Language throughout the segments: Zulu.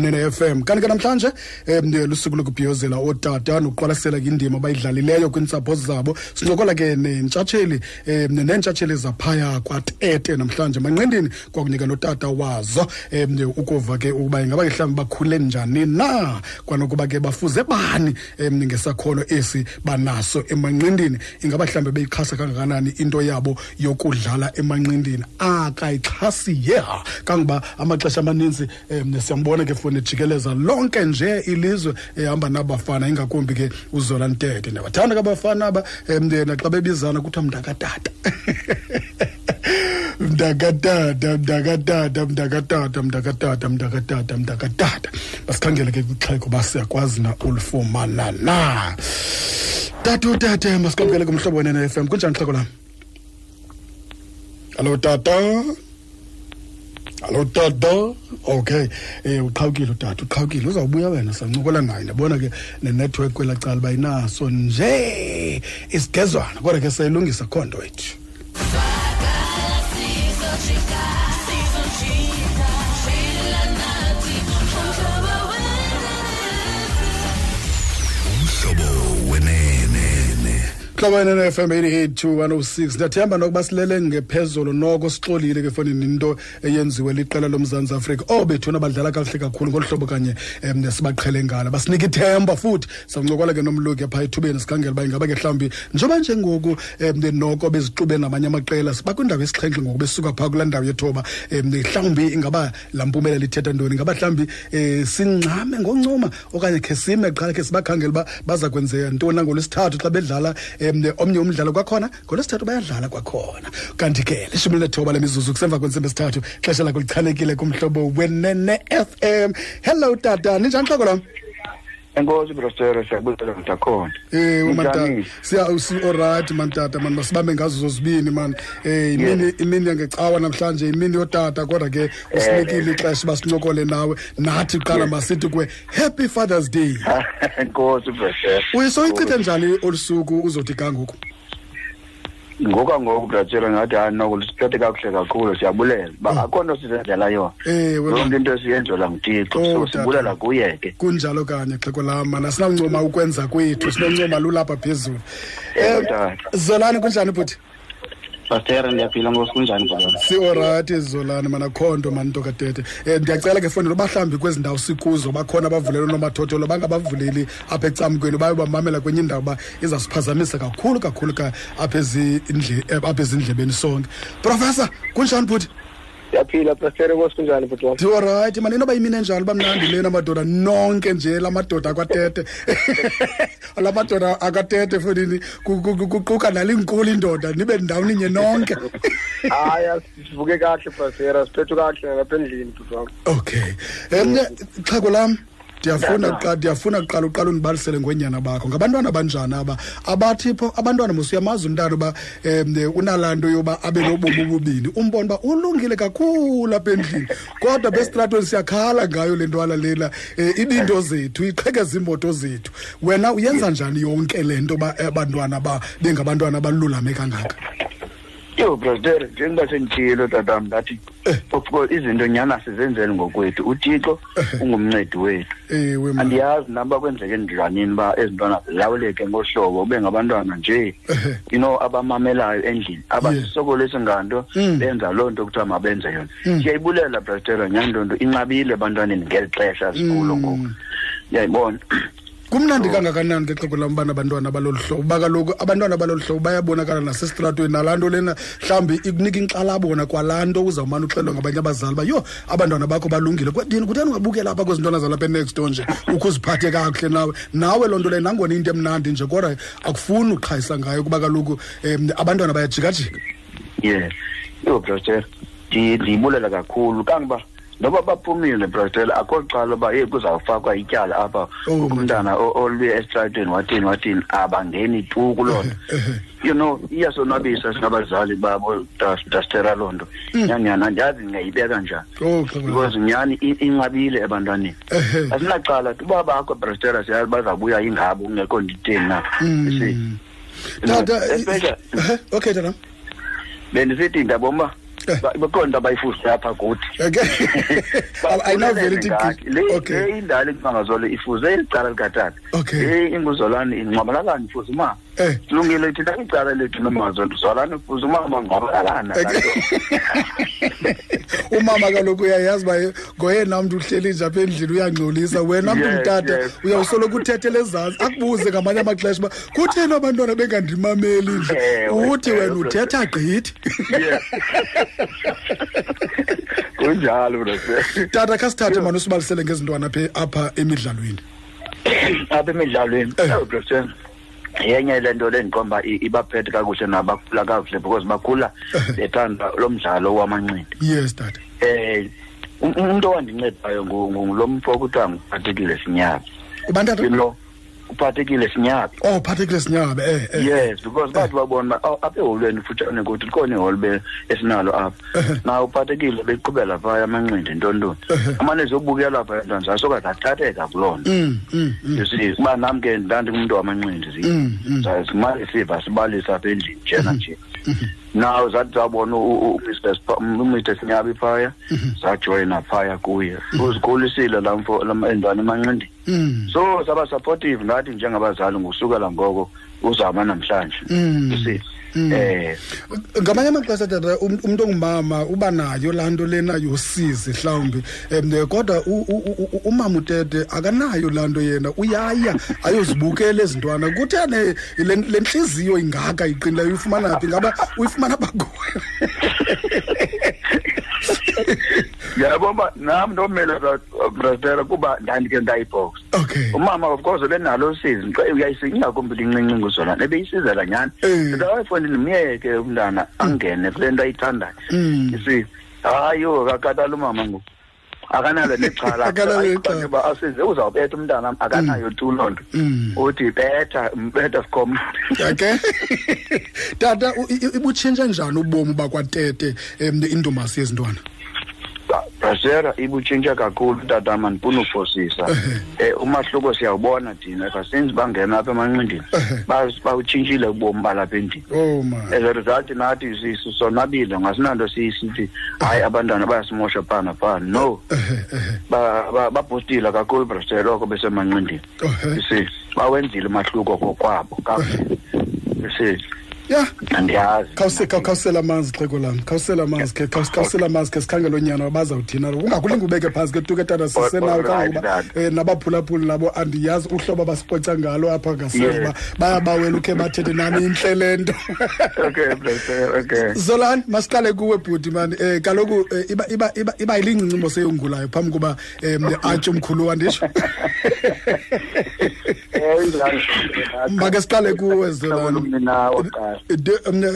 nene FM kanti ke namhlanje um lusuku lokubhiyozela ootata nokuqwalasela ke indima abayidlalileyo kwiintsapho zabo. Sincokola ke nentshatsheli um neentshatsheli zaphaya kwatete namhlanje. Manqendini kwakunika notata wazo um ukuva ke ukuba ingaba ke mhlawumbi bakhule njani na? Kwanokuba ke bafuze bani um ngesakhono esi banaso emanqindini? Ingaba mhlawumbi beyixhasa kangakanani into yabo yokudlala emanqindini? Akayixhasi yeha kangoba amaxesha amaninzi um siyambona ke ifowuni jikeleza lonke nje ilizwe ehamba nabafana. Ingakumbi ke uzola ntete ndiyabathanda ke abafana aba um naxa bebizana kuthiwa mntakatata. Mntakatata mntakatata mntakatata mntakatata mntakatata mntakatata. Basikhangele ke kwixheko uba siyakwazi na ulifumana na. Tata utate masikhangele kumhlobo wenene f m. Kunjani xheko lam hallo tata. Hallo tata. Okay eh uqhawukile utata uqhawukile. Uzawubuya wena sancokola naye. Ndabona ke nenetwork kwela cala uba inaso nje isigezwana kodwa ke sayilungisa kho nto wethu wenene hlobo yenene FM 882 ndiyathemba nokuba silele ngephezulu noko sixolile ke fonini into eyenziwe liqela lomzantsi afrika. Obethuna badlala kakuhle kakhulu ngolu hlobo kanye um sibaqhele ngalo. Basinika ithemba futhi. Sancokola ke nomluki phaa ethubeni sikhangela uba ingaba ke mhlawumbi njengoba njengoku um noko bezixube namanye amaqela siba kwindawo yesixhenxe ngoku besuka phaa kulaa ndawo yethoba um mhlawumbi ingaba laa mpumelelo ithetha ntoni? Ingaba mhlawumbi um singxame ngoncuma okanye khe sime qala khe sibakhangela uba baza kwenzeka ntoni? Nangolwesithathu xa bedlala um omnye umdlalo kwakhona ngolwesithathu bayadlala kwakhona. Kanti ke lishumi lethoba lemizuzu kusemva kwentsimbi esithathu xesha lakho lichanekile kumhlobo wenene FM hello tata ninjani hloko lam enkosi brostero siyabulela mntakhona. Eh mantata Njani? siya usi alright mantata man masibambe ngazo zozibini man. Eh imini imini yangecawa namhlanje imini yotata kodwa ke usinikile ixesha basincokole nawe. Nathi qala masithi kuwe happy father's day. Enkosi brostero uyisoyichithe njani olusuku uzothi kangoku ngokangoku brostero ngathi hayi noko lisiphethe kakuhle kakhulu siyabulela. Uba akho nto sizenzela yona. Man. yonke into esiyenzelwa nguthixo Oh, so tata. sibulela kuye ke kunjalo kanye xheko la mana sinakuncoma ukwenza kwethu sinoncoma lulapha phezulu. Um zolani kunjani bhuti Pastor ndiyaphila ngosi kunjani baba? sioraythi zolani mana khonto mani nto katete. Um ndiyacela ke fondelo bahlambi kwezi ndawo sikuzo bakhona abavulelo nomathotholo bangabavuleli apha ecamkweni baye bamamela kwenye indawo uba izasiphazamisa kakhulu kakhulu ka apha ezindle- eh, apha ezindlebeni sonke. Professor kunjani bhuti Ndiyaphila Pastor ngosi kunjani bhuti wami? ndiolrayithi mani inoba imini enjalo uba mnandi lena madoda nonke nje la madoda akwatete la madoda akwatete fondini ku- ku- ku- kuquka nalinkulu indoda nibe ndawuninye nonke Hayi sivuke kahle Pastor siphethe kahle lapha endlini bhuti wami. okay um xhego lam ndiyafuna kuqa- ndiyafuna kuqala uqala undibalisele ngonyana bakho. Ngabantwana banjani aba? Abathi pho abantwana mosuyamazi umntana uba um unalaa nto yoba abe nobomi obubini umbona uba ulungile kakhulu apha endlini kodwa besitratweni siyakhala ngayo le ntwana lena um ibinto zethu iqhekeza iimoto zethu. Wena uyenza njani yonke le nto uba abantwana ba bengabantwana abalulame kangaka? Yo brostero njengoba senditshilo tatam ndathi Eh. of course izinto nyana sizenzele ngokwethu. Uthixo ungumncedi wethu. Ewe ma andiyazi naba kwenzeke endlwaneni uba ezi ntwana zilawuleke ngohlobo ube ngabantwana nje. Ehe. you know abamamelayo endlini abasisokolisi nganto Mm. benza loo nto kuthiwa mabenze yona. Siyayibulela brastelo nyani loo nto inqabile ebantwaneni ngeli xesha sikulo Mm. ngoku uyayibona? Kumnandi kangakanani ke xhego lam ubana abantwana balolu hlobo? Uba kaloku abantwana balolu hlobo bayabonakala nasesitratweni nalaa nto lena. Mhlawumbi ikunika inkxalabo wona kwalaa nto uzawumane uxelwa ngabanye abazali uba yho abantwana bakho balungile. Kwedini kutheni ungabukela apha kwezi ntwana zalapha enext door nje? Ukho uziphathe kakuhle nawe. Nawe loo nto leyo nangona into emnandi nje kodwa akufuni uqhayisa ngayo kuba kaloku um abantwana bayajikajika. Yes. Yo brastelo ndiyibulela kakhulu. Kangoba noba baphumile brastelo akho qala uba ye kuzawufakwa ityala apha Oh, umntana o- oluye esitratweni wathini wathini abangeni tu kuloo nto. Ehe. you know iyasonwabisa singabazali babo dastera loo nto. Nyani nyani andiyazi ngayibeka njani. Oh xhego lam because nyani i- inqabile ebantwaneni. Ehe. asinacala uba bakho brastera siyazi bazawubuya ingabo kungekho nditheni na? Mm. You see? tata Especially- Ehe, okay tata. Bendisithi ndabona uba Eh. Ba- bakhona into abayifuze apha kuthi. Okay. Ayinavele ithi Ngakho, gqi- le okay. le indala ekumangazole ifuze icala likatata. Okay. le inguzolwane ingcwabalakani ifuze umama Eh. lungile thina icala lethu nomangazole zolwane ifuze umama ngcwabalakana umama kaloku uyayazi uba ngoyena mntu uhleli nje apha endlini uyangcolisa wena mntu Yes, ungutata yes. uyawusoloko uthethele ezantsi akubuze ngamanye amaxesha uba kutheni abantwana bengandimameli nje Ewe, uthi ewe, wena bro. uthetha gqithi Yeah. kunjalo brother tata kha sithathe mani usibalisele ngezintwana apha apha emidlalweni apha emidlalweni Eh. oh, brother yenye le nto le ndiqomba ibaphethe kakuhle nabakhula kakuhle because bakhula bethanda lo mdlalo wamanqindi yes tata. Eh um- umuntu owandincedayo ngu- ngu- ngulo mfo kuthiwa nguphathekile sinyabi ubani tata lo uphathekile sinyabi oh phathekile sinyabe eh eh yes because bathi babona uba, "Oh, apha eholweni futshane kuthi likhona ihholo be- esinalo apha. Na uphathekile beqhubela phaya amanqindi ntontoni? Amane ziyobukela phaya ntwana soka zathatheka kuloo nto mm mm mm. You see kuba nam ke ndandingumntu wamanqindi Mm, mm. simane siva sibalisa apha endlini njena nje. Naw zathi zabona u- u- u- umr sinyabi phaya zajoyina phaya kuye. Uzikhulisile la mfo la- endwana emanqindini mm so saba supportive nathi njengabazali ngusukela ngoko uzama namhlanje. Mm. You see Mm. eh. Ngamanye amaxesha tata um- umntu ongumama uba nayo laa nto lena yosizi mhlawumbi. Um kodwa u- u- u- umama utete akanayo laa nto yena uyaya ayozibukela ezi ntwana. Kuthene le le ntliziyo ingaka iqinileyo uyifumana phi? Ngaba uyifumana bakuyo yabo uba nam ndomele brother kuba ndandike ndayibox. Okay. Umama of course benalo usizi. Nqa- uyayisiza? Ingakumbi lincinci nguzolana ebeyisizela nyhani Eh. kodwa wayefondini myeke umntana angene kule nto ayithandayo. Mm. you see hayi yho kakatala umama ngoku akanalo nexhala. kanti uba asize uzawubetha umntana akanayo tu loo nto. Mm. uthi betha mbetha sikhom okay tata ibutshintshe njani ubomi bakwatete um intomasi yezintwana? Brasera ibutshintshe kakhulu tatama ndifuna ufosisa um umahluko siyawubona thina since bangena apha emanqindini bawutshintshile ubomi balapha endlini. Oh as a result nathi si- si- sonwabile ngasinanto sisithi hayi abantwana bayasimosha phana phana no. Ba- ba- babhustile kakhulu brasera oko besemanqindini see bawenzile umahluko kokwabo kakuhle. See. Ya. Andiyazi. Khawuse khaw- khawusela amanzi xhego lam khawusela amanzi ke khaw- khawusela amanzi ke sikhangele onyana bazawuthina lo ungakulinga ubeke phantsi ke tuke tata sisenawo All right, kangangoba Dad. um nabaphulaphuli nabo andiyazi uhlobo abasicoca ngalo apha ngaseva Yes. uba bayabawela ukhe bathethe nami intle le nto. Okay brasera okay. Zolani masiqale kuwe bhuti mani. Um kaloku eh, iba iba iba iba yilincincimo seyongulayo phambi koba um atye umkhulu wanditsho make siqale kuwe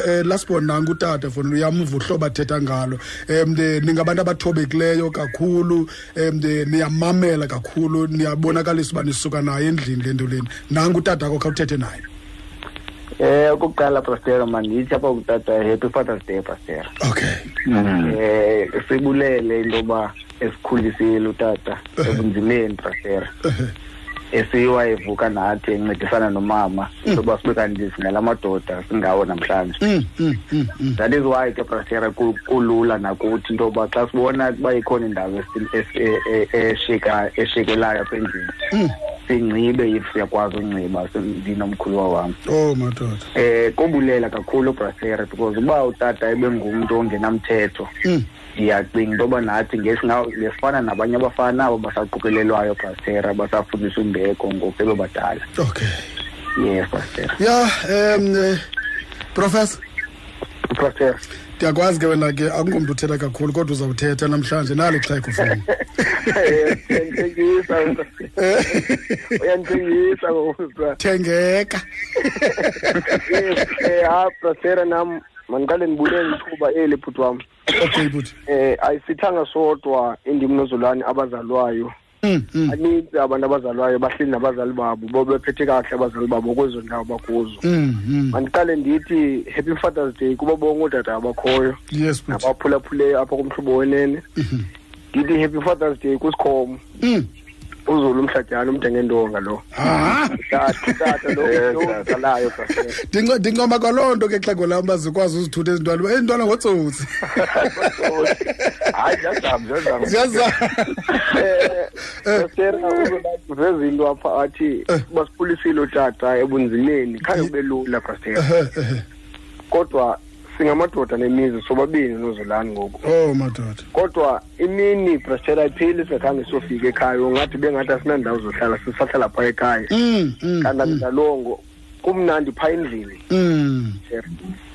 eh, lasibona nanku utata fona uyamva uhlobo athetha ngalo. Um ningabantu abathobekileyo kakhulu um niyamamela kakhulu niyabonakalisa uba nisuka nayo endlini le nto leni nanku utata akho khawuthethe naye? Eh ukuqala pastor mandithi apha kutata happy father's day pastor. okay. Eh sibulele into yoba esikhulisile utata ebunzimeni pastor. Esiwa evuka nathi encedisana nomama soba sibe kanti singala madoda singawo namhlanje. Mm, mm, mm, mm. that is why ke brasera ku- kulula nakuthi into yoba xa sibona uba ikhona indawo esi- esi- e- e- eshika eshekelayo apha endlini. Mm. sinxibe if siyakwazi unxiba ndinomkhuluwa wam oh madoda. Eh kubulela kakhulu brasera because uba utata ebengumntu ongenamthetho Mm. ndiyacinga into yoba nathi ngesina- ngesifana nabanye abafana abo basaqukelelwayo brasera basafundisa umbeko ngoku sebebadala okay. Yes brasera ya um professor? Brasera ndiyakwazi ke wena ke akungomntu uthetha kakhulu kodwa uzawuthetha namhlanje. Nalo ixhego foni uyandithengisa uyandithengisa ngokusa thengeka. Yes eh ha brasera nam mandiqale ndibulele ithuba eli bhuti wam. Okay buti eh ayisithanga sodwa indimnozolwane abazalwayo. Mm, mm, baninzi abantu abazalwayo bahleli nabazali babo bobephethe kakuhle abazali babo kwezo ndawo bakuzo. Mm, mm. mandiqale ndithi happy fathers day kuba bonke ootata abakhoyo nabaphulaphuleyo apha kumhlobo wenene. Ndithi happy fathers day kusikhomo Mm, uzulu umhlatyana umntu engendonga lo. Ha tata tata lo Yes, lo tata. uqalayo brother Ndinco- ndincoma kwaloo nto ke xhego lam bazikwazi uzithutha ezintwana uba ezintwana ngotsotsi. Hayi ziyazama ziyazama. Ziyazama. Eh sera uveza into apha athi basiphulisile utata ebunzimeni khange kube lula brother kodwa singamadoda nemizi sobabini nozulani ngoku oh madoda kodwa imini brother ayipheli singakhange siyofika ekhaya ungathi bengathi asinandawo zohlala sisahlala phaa ekhaya Mm, mm, kanti mm, andalongo kumnandi phaa endlini mm. Sir.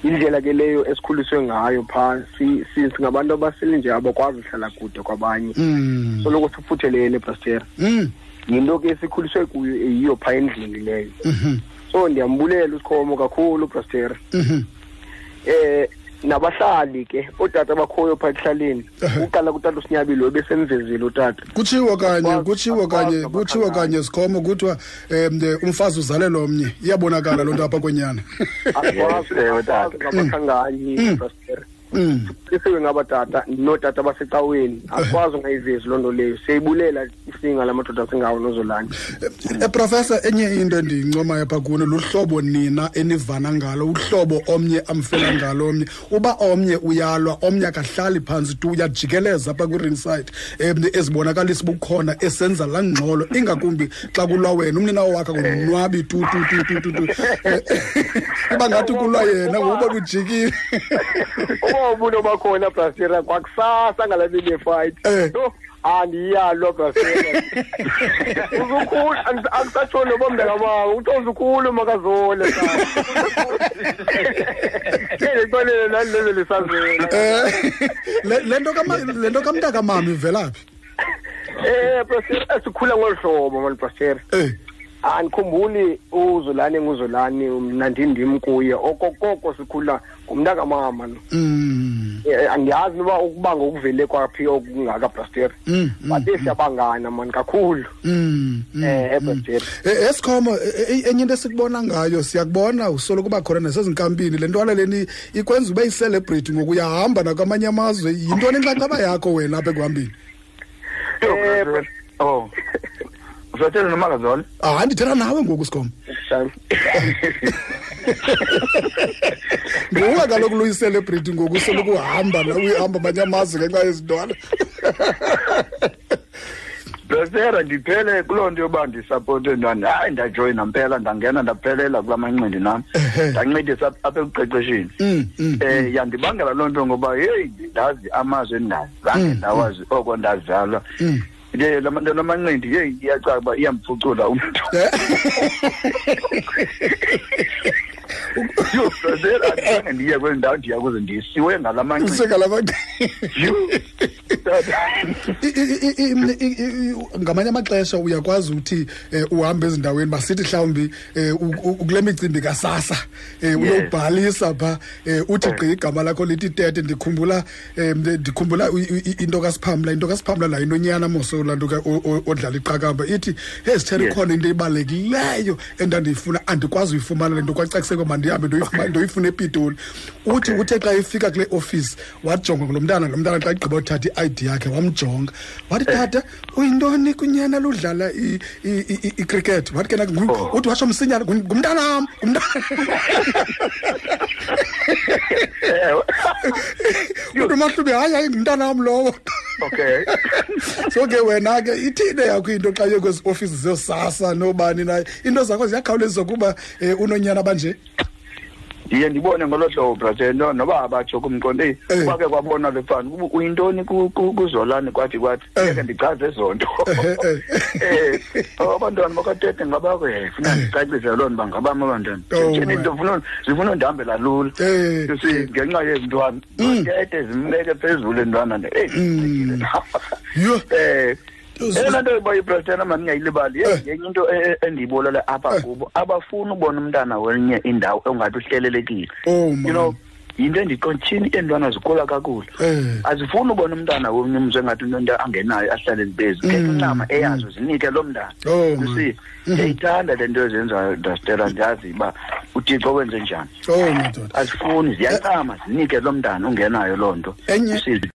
indlela ke leyo esikhuliswe ngayo phaa si- si- singabantu abasele nje abakwazi uhlala kude kwabanye Mm. soloko sifuthelene brother Mm. yinto ke esikhuliswe kuyo eyiyo phaa endlini leyo Mhm. so ndiyambulela usikhomo kakhulu brother Mhm. Eh nabahlali ke otata abakhoyo phaa ekuhlaleni uqala kutata usinyabile webesemvezile utata. Kutshiwo kanye kutshiwo kanye kutshiwo kanye sikhomo kuthiwa um umfazi uzalela omnye. Iyabonakala loo nto apha kwenyana akwazi ngabakhanganyi brother Mm. isiwe ngabatata nootata basecaweni akwazi ungayivezi loo nto leyo. Siyayibulela isinga lamadoda singawo nozolani Eh, professor enye into endiyincomayo pha kuno luhlobo nina enivana ngalo uhlobo omnye amfela ngalo omnye. Uba omnye uyalwa omnye akahlali phantsi tu uyajikeleza apha kwi-ringside um ezibonakalisa bukhona esenza laa ngxolo ingakumbi xa kulwa wena. Umninawo wakhe ngonwabi tu tu tu tu tu tu. Eh, iba ngathi kulwa yena ngokuba kujikile uba ubuno bakhona brasera kwakusasa ngala mini yefight Eh. yho andiyalwa brasera uzukhulu angisatsho noba mntakamawo uthiwa uzukhulu makazole. Endixolele nani leze lisazela? Um le nto nto kamntakamama ivelaphi um brasera sikhula ngolu hlobo mani brasera um andikhumbuli uzolani enguzolani mna ndindim kuye. Okokoko sikhula ngumntakamama no. Mm, Eh, andiyazi noba ukuba ngokuvele kwaphi okungaka brastere mm, mm, bade siyabangana mani kakhulu. Mm, mm. um ebrastere Eh, esikhomo eh, eh, enye into esikubona ngayo siyakubona usoloko uba khona nasezinkampini le ntwana leni ikwenza ube yicelebrity ngoku uyahamba nakwamanye amazwe. Yintoni inxaxheba yakho wena apha ekuhambeni? Eh, oh. Usathela nomakazole hayi ndithetha nawe ngoku sikhomo nguwe kaloku luyicelebrity ngoku usoloko uhamba na uyahamba amanye amazwe ngenxa yezintwana Brasera ndiphele kuloo nto yoba ndisapote ntwana hayi ndajoyina mpela ndangena ndaphelela kula manqindi nam. Ndancedisa apha ekuqeqesheni. Mm, mm, um yandibangela loo nto ngoba heyi ndazi amazwi endingazange ndawazi oko ndazalwa. Mm. nje la manqindi yeyi iyacaba uba iyamphucula umntu brasera andizange ndiye kwezi ndawo ndiya kuze ndisiwe ngala manqindi usekalama Yho, tata. I- i- i- i- i- i- ngamanye amaxesha uyakwazi uthi um uhambe ezindaweni basithi mhlawumbi um kule micimbi kasasa um uyobhalisa pha uthi gqi igama lakho lithi tete ndikhumbula um ndikhumbula into kasiphamla into kasiphamla nayo intonyana moso laa nto ke odlala iqakamba ithi hey sithere Yes. ikhona into ebalulekileyo endandiyifuna andikwazi uyifumana le nto kwacaciseke uba ndihambe ndoyifuna epitoli. Uthi uthe xa efika kule ofisi wajonga lo mntana lo mntana xa igqiba uthatha i-id yakhe wamjonga. Wathi tata uyintoni kunyana ludlala icricket wathi ke Oh. uthi watsho msinyana "Ngum- ngumntanam ngumntana Ewe. uthi umahlubi hayi hayi ngumntanam lowo. Okay. So ke wena ke ithine yakho into xa ye kwezi ofisi zesasa nobani naye into zakho ziyakhawulezisa kuba um unonyana banje ndiye ndibone ngolo hlobo brate no noba abatsho kumqondo eyi Eh. kuba ke kwabona le fani kuba uyintoni ku- ku- kuzolani kwathi kwathi? Eh. eke ndichaze ezo nto Eh, eh. Eh, oh, abantwana bakatete ngabakho ye funa ndicacise loo nto uba ngabam abantwana Oh, Nje my. into funa zifuna undihambela lula. Eh. See, ngenxa yezintwana. Tete zimbeke phezulu entwana nto eyi Mm. Yho. eh Uz- eyona nto bayipresident ama ndingayilibali Eh. yenye into e- endiyibolela apha kubo. Abafuni ubona umntana wenye indawo ongathi uhlelelekile. Oh, you man. know yinto endiqontshini entwana zikhula kakuhle. Eh. azifuni ubona umntana womnye umzi engathi unento angenayo ahlale libezi khetha uncama eyazo zinike lo mntana. Oh, You man. see, ndiyayithanda le nto ezenzayo ndastela. Ndiyazi uba uthixo wenze njani. Oh madoda azifuni ziyancama zinike lo mntana ungenayo loo nto. Enye- You see,